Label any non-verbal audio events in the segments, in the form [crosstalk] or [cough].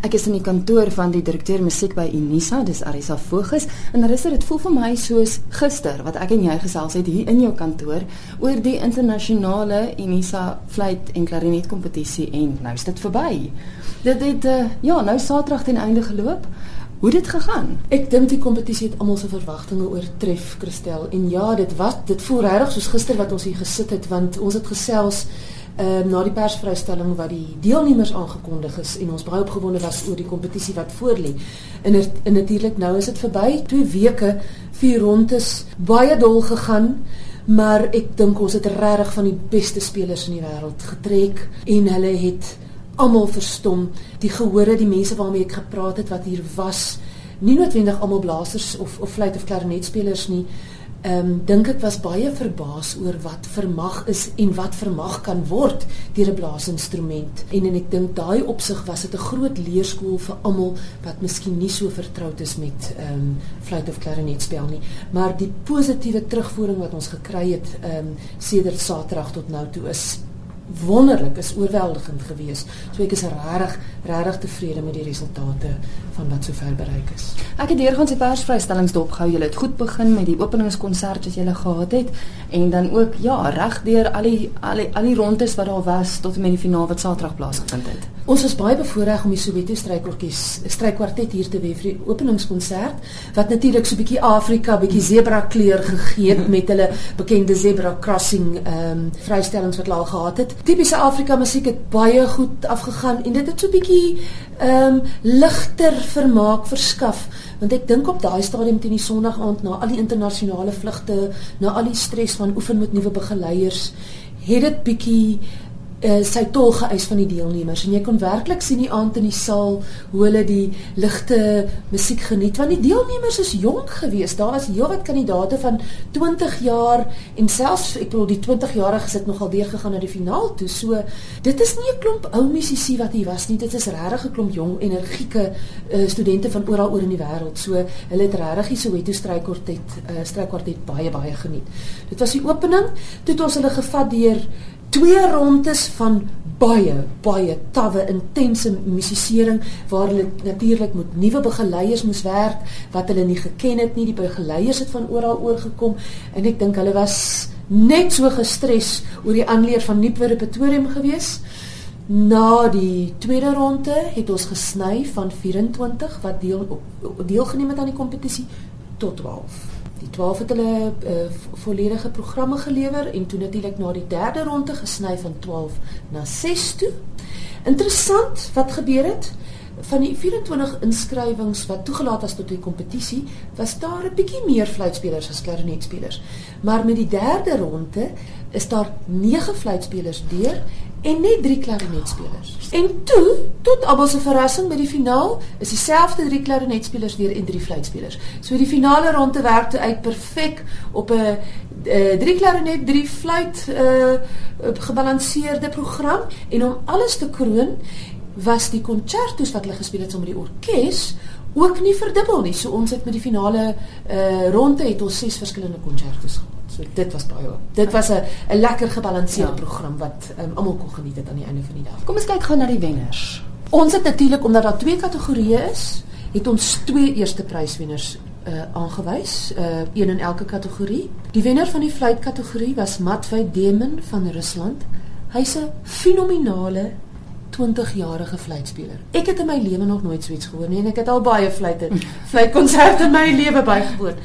Ek is in die kantoor van die direkteur musiek by Unisa, dis Arisa Voges, en daar is dit voel vir my soos gister wat ek en jy gesels het hier in jou kantoor oor die internasionale Unisa fluit en klarinet kompetisie en nou is dit verby. Dit het uh, ja, nou Saterdag ten einde geloop. Hoe dit gegaan? Ek dink die kompetisie het almal se verwagtinge oortref, Christel. En ja, dit was dit voel regtig soos gister wat ons hier gesit het want ons het gesels uh, na die persvrystelling wat die deelnemers aangekondig is en ons baie opgewonde was oor die kompetisie wat voorlê. En en natuurlik nou is dit verby, 2 weke, vier rondes, baie dol gegaan. Maar ek dink ons het regtig van die beste spelers in die wêreld getrek en hulle het almal verstom. Die gehore, die mense waarmee ek gepraat het wat hier was, nie noodwendig almal blasers of of fluit of klarinetspelers nie, Ehm um, dink ek was baie verbaas oor wat vermag is en wat vermag kan word deur 'n blaasinstrument. En en ek dink daai opsig was dit 'n groot leerskool vir almal wat miskien nie so vertroud is met ehm um, fluit of klarinet speel nie. Maar die positiewe terugvoering wat ons gekry het ehm um, sedert Saterdag tot nou toe is wonderlik is oorweldigend geweest. So ek is regtig regtig tevrede met die resultate van wat sover bereik is. Ek het deurgangs die persvrystellings dopgehou. Julle het goed begin met die openingskonsert wat julle gehad het en dan ook ja, reg deur al die al die al die rondes wat daar was tot en met die finaal wat Saterdag plaasgevind het. Ons was baie bevoorreg om die Soweto strykorkies strykwartet hier te hê vir die openingskonsert wat natuurlik so 'n bietjie Afrika, bietjie zebra kleur gegee het met hulle bekende zebra crossing ehm um, vrystellings wat hulle al gehad het. Tipiese Afrika musiek het baie goed afgegaan en dit het so 'n bietjie ehm um, ligter vermaak verskaf want ek dink op daai stadium teen die Sondag aand na al die internasionale vlugte, na al die stres van oefen met nuwe begeleiers, het dit bietjie uh, sy tol geëis van die deelnemers. En jy kon werklik sien die aand in die saal hoe hulle die ligte musiek geniet want die deelnemers is jonk geweest. Daar was heelwat kandidaate van 20 jaar en selfs ek bedoel die 20 jariges het nogal deur gegaan na die finaal toe. So dit is nie 'n klomp ou musisië wat hier was nie. Dit is regtig 'n klomp jong energieke uh, studente van oral oor in die wêreld so hulle het regtig die Soweto strykwartet uh, strykwartet baie baie geniet. Dit was die opening. Toe het ons hulle gevat deur twee rondes van baie baie tawwe intense musisering waar hulle natuurlik met nuwe begeleiers moes werk wat hulle nie geken het nie. Die begeleiers het van oral oor gekom en ek dink hulle was net so gestres oor die aanleer van nuwe repertorium gewees. Na die tweede ronde het ons gesny van 24 wat deel deelgeneem het aan die kompetisie tot 12 Die 12 het hulle uh, volledige programme gelewer en toe natuurlik na die derde ronde gesny van 12 na 6 toe. Interessant wat gebeur het van die 24 inskrywings wat toegelaat was tot die kompetisie, was daar 'n bietjie meer fluitspelers as klarinetspelers. Maar met die derde ronde is daar 9 fluitspelers deur en net 3 klarinetspelers. En toe, tot almal se verrassing by die finaal, is dieselfde 3 klarinetspelers weer en 3 fluitspelers. So die finale ronde werk toe uit perfek op 'n 3 klarinet, 3 fluit uh gebalanseerde program en om alles te kroon was die konsertos wat hulle gespeel het saam met die orkes ook nie verdubbel nie. So ons het met die finale uh ronde het ons ses verskillende konsertos gehad. So dit was baie. Dit was 'n 'n lekker gebalanseerde ja. program wat um, almal kon geniet het aan die einde van die dag. Kom ons kyk gou na die wenners. Ons het natuurlik omdat daar twee kategorieë is, het ons twee eerste pryswenners uh aangewys, uh een in elke kategorie. Die wenner van die fluit kategorie was Matvey Demon van Rusland. Hy's 'n fenominale 20-jarige fluitspeler. Ek het in my lewe nog nooit so iets gehoor nie en ek het al baie fluitte, [laughs] fluitkonserte in my lewe bygewoon.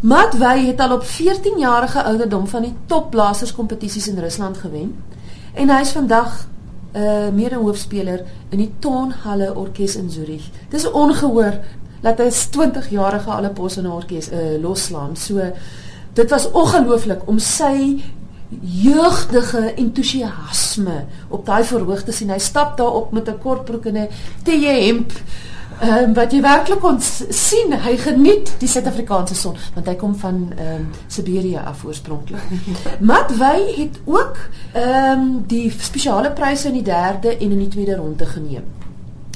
Matt Wey het al op 14 jarige ouderdom van die topblaserskompetisies in Rusland gewen en hy is vandag 'n uh, eh, mede-hoofspeler in die Tonhalle Orkees in Zurich. Dis ongehoor dat hy 20 jarige alle pos in 'n orkes uh, loslaan. So dit was ongelooflik om sy jeugdige entoesiasme op daai verhoog te sien. Hy stap daar op met 'n kortbroek en 'n tye hemp. Ehm um, wat jy werklik kon sien, hy geniet die Suid-Afrikaanse son want hy kom van ehm um, Siberië af oorspronklik. [laughs] Matt Wey het ook ehm um, die spesiale pryse in die derde en in die tweede ronde geneem.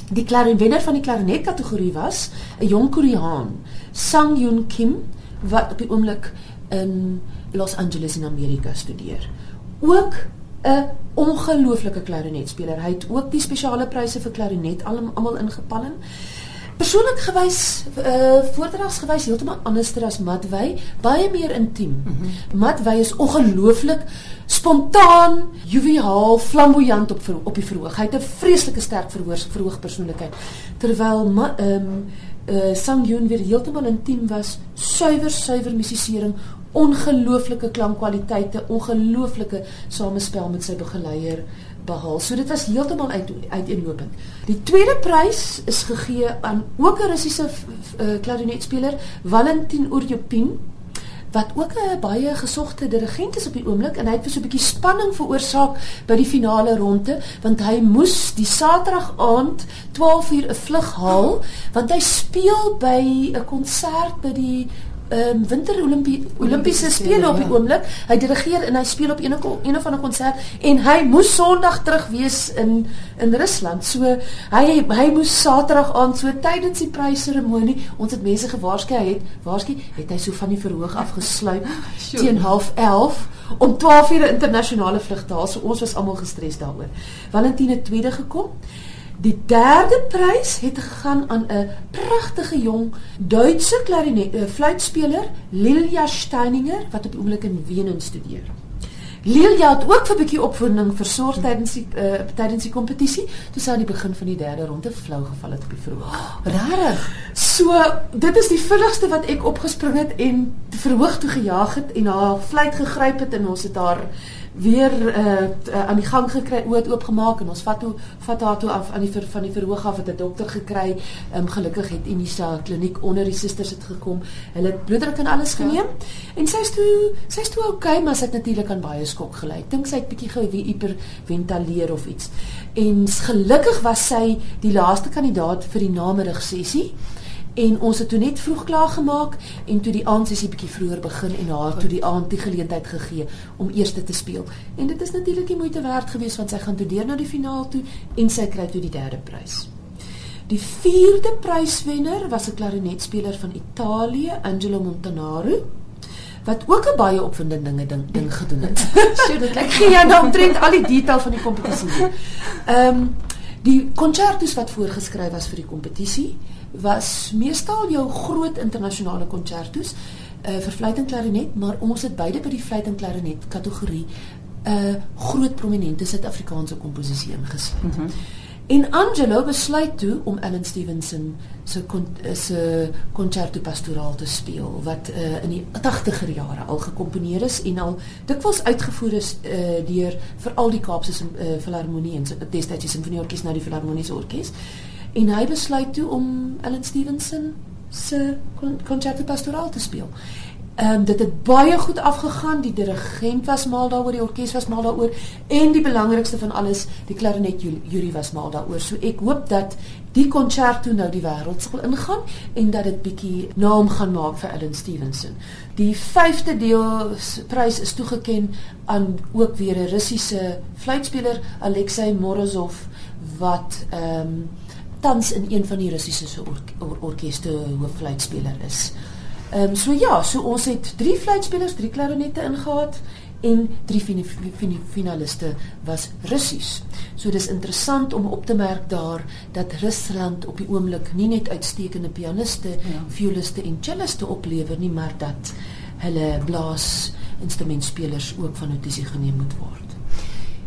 Die klarinetwenner van die klarinet kategorie was 'n jong Koreaan, Sang Yoon Kim wat op die oomblik in Los Angeles in Amerika studeer. Ook 'n ongelooflike klarinetspeler. Hy het ook die spesiale pryse vir klarinet almal ingepalm. Persoonlik gewys uh voordragsgewys heeltemal anderster as Matwey, baie meer intiem. Mm -hmm. Matwey is ongelooflik spontaan, joviaal, flamboyant op op die verhoog. Hy het 'n vreeslike sterk verhoog verhoog persoonlikheid. Terwyl ehm um, uh Sang Yoon weer heeltemal intiem was, suiwer suiwer musisering, ongelooflike klankkwaliteite, ongelooflike samespel met sy begeleier behaal. So dit was heeltemal uit uiteenlopend. Die tweede prys is gegee aan ook 'n Russiese uh, klarinetspeler, Valentin Uryopin wat ook 'n baie gesogte dirigent is op die oomblik en hy het vir so 'n bietjie spanning veroorsaak by die finale ronde want hy moes die Saterdag aand 12uur 'n vlug haal want hy speel by 'n konsert by die um, winter Olimpie Olimpiese spele op die ja. oomblik. Hy dirigeer en hy speel op een een of ander konsert en hy moes Sondag terug wees in in Rusland. So hy hy moes Saterdag aan so tydens die prysseremonie ons het mense gewaarsku hy het waarsku het hy so van die verhoog af gesluip [laughs] teen 11:30 om 12 ure internasionale vlug te haal. So ons was almal gestres daaroor. Valentine tweede gekom. Die derde prys het gegaan aan 'n pragtige jong Duitse klarinet uh, fluitspeler, Lilia Steininger wat op die oomblik in Wenen studeer. Lilia het ook 'n bietjie opwinding versorg tydens die uh, tydens die kompetisie, toe sy aan die begin van die derde ronde flou geval het op die verhoog. Oh, Regtig? So, dit is die vinnigste wat ek opgespring het en verhoog toe gejaag het en haar fluit gegryp het en ons het haar weer uh, aan die gang gekry oop oopgemaak en ons vat toe vat haar toe af aan die ver, van die verhoog af het 'n dokter gekry. Ehm um, gelukkig het Unisa kliniek onder die susters het gekom. Hulle het bloeddruk en alles ja. geneem. Ja. En sy's toe sy's toe oukei, okay, maar sy het natuurlik aan baie skok gelei. Dink sy het bietjie gou wie hiperventileer of iets. En gelukkig was sy die laaste kandidaat vir die namiddag sessie en ons het toe net vroeg klaar gemaak en toe die aand sessie bietjie vroeër begin en haar toe die aand die geleentheid gegee om eerste te speel. En dit is natuurlik die moeite werd geweest want sy gaan toe deur na die finaal toe en sy kry toe die derde prys. Die vierde pryswenner was 'n klarinetspeler van Italië, Angelo Montanaro wat ook 'n baie opwindende dinge ding, ding gedoen het. [laughs] so dit ek gee jou dan trend al die detail van die kompetisie. Ehm um, die konsertos wat voorgeskryf was vir die kompetisie was meestal jou groot internasionale konsertos uh, vir fluit en klarinet, maar ons het beide by die fluit en klarinet kategorie 'n uh, eh, groot prominente Suid-Afrikaanse komposisie ingesluit. Mm -hmm. En Angelo besluit toe om Ellen Stevenson se se concerto pastoraal te speel wat uh, in die 80er jare al gekomponeer is en al dikwels uitgevoer is uh, deur veral die Kaapse uh, Filharmonie en destyds die Sinfonieorkes nou die Filharmoniese Orkees en hy besluit toe om Ellen Stevenson se concerto pastoraal te speel. Ehm um, dit het baie goed afgegaan. Die dirigent was mal daaroor, die orkes was mal daaroor en die belangrikste van alles, die klarinet jury was mal daaroor. So ek hoop dat die concerto nou die wêreld sal ingaan en dat dit bietjie naam gaan maak vir Ellen Stevenson. Die 5de deel prys is toegeken aan ook weer 'n Russiese fluitspeler, Alexei Morozov wat ehm um, tans in een van die Russiese or or orkeste hooffluitspeler is. Ehm um, so ja, so ons het drie fluitspelers, drie klarinette ingehaat en drie fin fin finaliste was Russies. So dis interessant om op te merk daar dat Rusland op die oomblik nie net uitstekende pianiste, ja. violiste en celliste oplewer nie, maar dat hulle blaas instrumentspelers ook van notisie geneem moet word.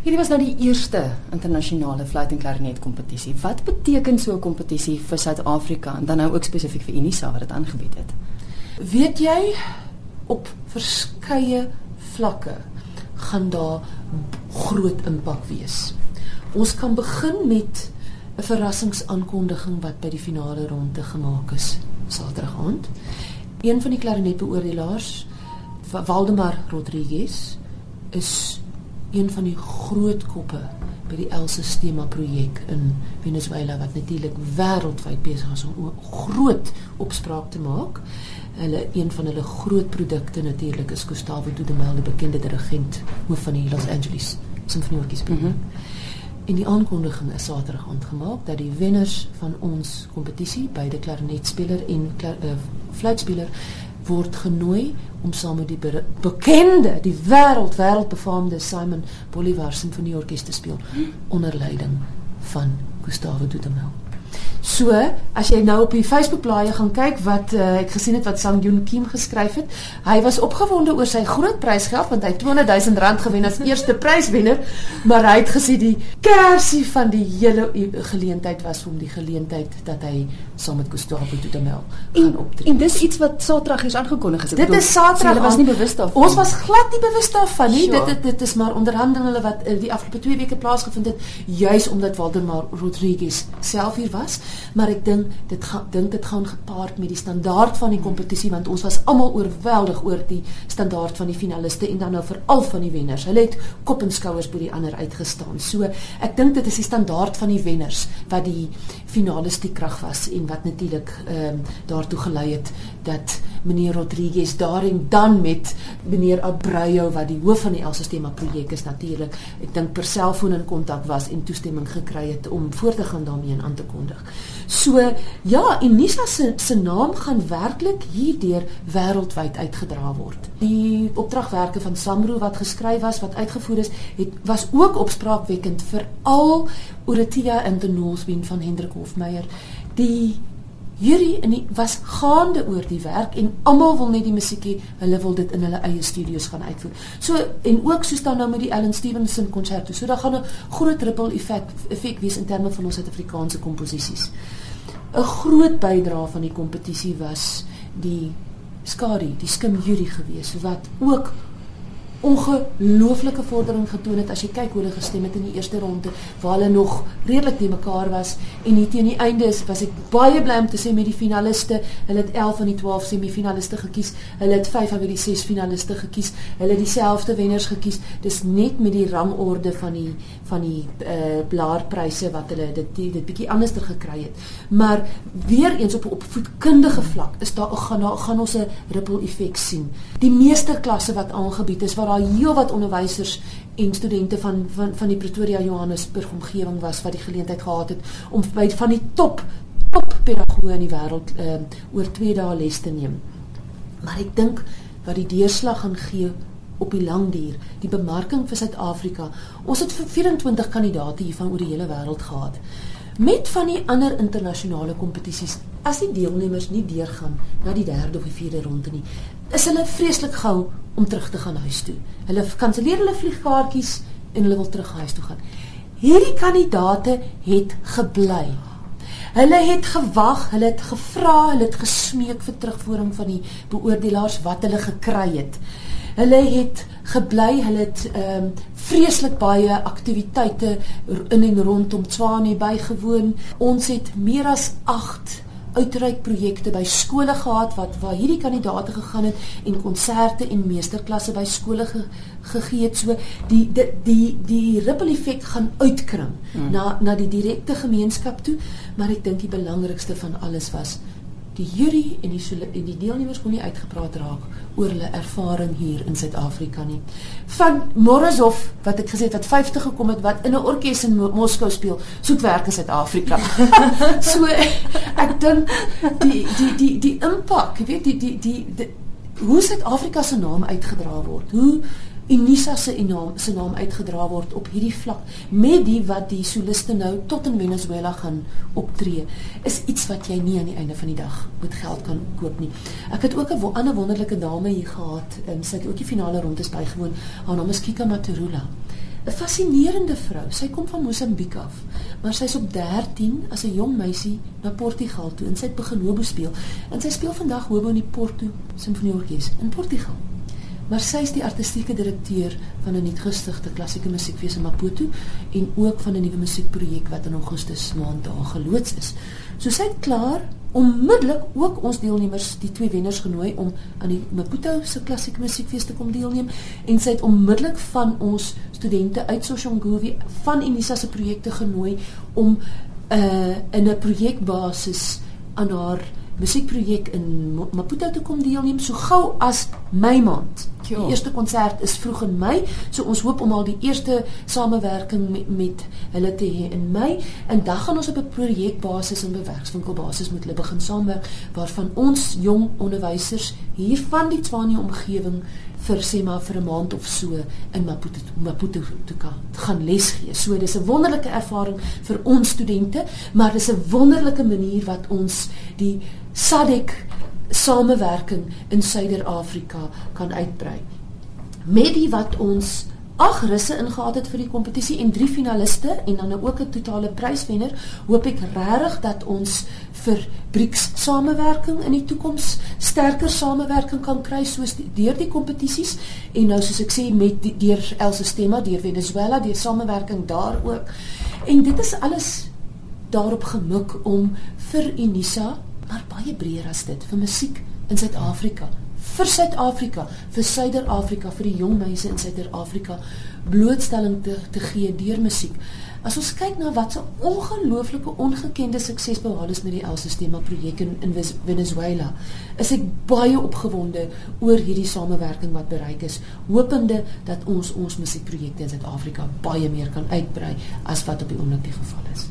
Hierdie was nou die eerste internasionale fluit en klarinet kompetisie. Wat beteken so 'n kompetisie vir Suid-Afrika en dan nou ook spesifiek vir Unisa wat dit aangebied het? Weet jy op verskeie vlakke gaan daar groot impak wees. Ons kan begin met 'n verrassingsaankondiging wat by die finale ronde gemaak is Saterdag aand. Een van die klarinetbeoordelaars, Waldemar Rodriguez, is een van die groot koppe by die El Sistema projek in Venezuela wat natuurlik wêreldwyd besig is om groot opspraak te maak. Hulle een van hulle groot produkte natuurlik is Gustavo Dudamel, die bekende dirigent hoof van die Los Angeles Sinfonieorkes. Mm -hmm. En die aankondiging is Saterdag aand gemaak dat die wenners van ons kompetisie, beide klarinetspeler en klar, uh, fluitspeler word genooi om saam met die bekende, die wêreld wêreldbefaamde Simon Bolivar Sinfonieorkes te speel onder leiding van Gustavo Dudamel. So, as jy nou op die Facebook bladsy gaan kyk wat uh, ek gesien het wat Sang Yoon Kim geskryf het, hy was opgewonde oor sy groot prysgeld want hy het 200 000 rand gewen as eerste pryswenner, maar hy het gesê die kersie van die hele geleentheid was om die geleentheid dat hy saam met Gustavo Dudamel gaan optree. En dis iets wat Saterdag is aangekondig is. Dit is Saterdag. Hulle was nie bewus daarvan. Ons was glad nie bewus daarvan nie. Sure. Dit, dit dit is maar onderhandelinge wat uh, die afgelope 2 weke plaasgevind het juis omdat Waldemar Rodriguez self hier was maar ek dink dit gaan dink dit gaan gepaard met die standaard van die kompetisie want ons was almal oorweldig oor die standaard van die finaliste en dan nou veral van die wenners. Hulle het kop en skouers bo die ander uitgestaan. So ek dink dit is die standaard van die wenners wat die finales die krag was en wat natuurlik ehm um, daartoe gelei het dat meneer Rodriguez daarin dan met meneer Abreu wat die hoof van die El Sistema projek is natuurlik ek dink per selfoon in kontak was en toestemming gekry het om voort te gaan daarmee en aan te kondig. So ja, Unisa se se naam gaan werklik hierdeur wêreldwyd uitgedra word. Die opdragwerke van Samro wat geskryf was, wat uitgevoer is, het was ook opspraakwekkend veral Orotia in the Northwind van Hendrik Hofmeyer. Die Hierdie in die was gaande oor die werk en almal wil net die musiekie, hulle wil dit in hulle eie studios gaan uitvoer. So en ook soos dan nou met die Ellen Stevenson konserto. So daar gaan 'n groot ripple effek effek wees in terme van ons Suid-Afrikaanse komposisies. 'n Groot bydrae van die kompetisie was die Skadi, die Skim Jury gewees wat ook ongelooflike vordering getoon het as jy kyk hoe hulle gestem het in die eerste ronde waar hulle nog redelik te mekaar was en hier teen die einde is was ek baie bly om te sê met die finaliste hulle het 11 van die 12 semifinaliste gekies hulle het 5 van die 6 finaliste gekies hulle het dieselfde wenners gekies. Dis net met die rangorde van die van die uh, blaarpryse wat hulle dit dit bietjie anderster gekry het. Maar weer eens op op voetkundige vlak is daar gaan gaan ons 'n ripple effek sien. Die meesterklasse wat aangebied is waar daar heelwat onderwysers en studente van van van die Pretoria Johannesburg omgewing was wat die geleentheid gehad het om by van die top top pedagoë in die wêreld uh, oor 2 dae les te neem. Maar ek dink wat die deurslag gaan gee op die lang duur, die bemarking vir Suid-Afrika. Ons het 24 kandidaate hier van oor die hele wêreld gehad. Met van die ander internasionale kompetisies, as die deelnemers nie deurgaan na die derde of die vierde ronde nie, is hulle vreeslik gou om terug te gaan huis toe. Hulle kanselleer hulle vliegkaartjies en hulle wil terug huis toe gaan. Hierdie kandidate het gebly. Hulle het gewag, hulle het gevra, hulle het gesmeek vir terugvoering van die beoordelaars wat hulle gekry het. Hulle het gebly, hulle het ehm um, vreeslik baie aktiwiteite in en rondom Tswane bygewoon. Ons het meer as 8 uitreik projekte by skole gehad wat waar hierdie kandidaate gegaan het en konserte en meesterklasse by skole ge, gegee het so die die die, die ripple effek gaan uitkring hmm. na na die direkte gemeenskap toe maar ek dink die belangrikste van alles was die jury en die en die deelnemers kon nie uitgepraat raak oor hulle ervaring hier in Suid-Afrika nie. Van Morozov wat ek gesê het wat 50 gekom het wat in 'n orkes in Moskou speel, soek werk in Suid-Afrika. [laughs] so ek dink die die die die impak, weet die die die, die hoe Suid-Afrika se naam uitgedra word. Hoe Unisa se naam se naam uitgedra word op hierdie vlak met die wat die soliste nou tot in Venezuela gaan optree is iets wat jy nie aan die einde van die dag met geld kan koop nie. Ek het ook 'n wo ander wonderlike dame hier gehad en sy het ook die finale rondes bygewoon. Haar naam is Kika Maturula. 'n Fascinerende vrou. Sy kom van Mosambiek af, maar sy's op 13 as 'n jong meisie na Portugal toe en sy het begin hobo speel. En sy speel vandag hobo in die Porto Sinfonieorkes in Portugal maar sy is die artistieke direkteur van 'n nuutgestigte klassieke musiekfees in Maputo en ook van 'n nuwe musiekprojek wat in Augustus maand daar geloods is. So sy het klaar onmiddellik ook ons deelnemers, die twee wenners genooi om aan die Maputo se klassieke musiekfees te kom deelneem en sy het onmiddellik van ons studente uit Soshanguve van Unisa se projekte genooi om uh in 'n projekbasis aan haar musiekprojek in Maputo te kom deelneem so gou as Mei maand. Die eerste konsert is vroeg in Mei, so ons hoop om al die eerste samewerking met, met hulle te hê in Mei en dan gaan ons op 'n projekbasis en bewerkswinkelbasis met hulle begin saamwerk waarvan ons jong onderwysers hier van die Tswane omgewing vir sê maar vir 'n maand of so in Maputo Maputo toe kan gaan les gee. So dis 'n wonderlike ervaring vir ons studente, maar dis 'n wonderlike manier wat ons die SADC samewerking in Suider-Afrika kan uitbrei. Met die wat ons ag russe ingehaat het vir die kompetisie en drie finaliste en dan ook 'n totale pryswenner, hoop ek regtig dat ons vir BRICS samewerking in die toekoms sterker samewerking kan kry soos die, deur die kompetisies en nou soos ek sê met die, deur El Sistema, deur Venezuela, deur samewerking daar ook. En dit is alles daarop gemik om vir Unisa, maar baie breër as dit, vir musiek in Suid-Afrika vir Suid-Afrika, vir Suider-Afrika, vir die jong mense in Suider-Afrika blootstelling te te gee deur musiek. As ons kyk na wat so ongelooflike ongekende sukses behaal is met die El-Sistema projek in, in Venezuela, is ek baie opgewonde oor hierdie samewerking wat bereik is, hopende dat ons ons musiekprojekte in Suid-Afrika baie meer kan uitbrei as wat op die oomblik die geval is.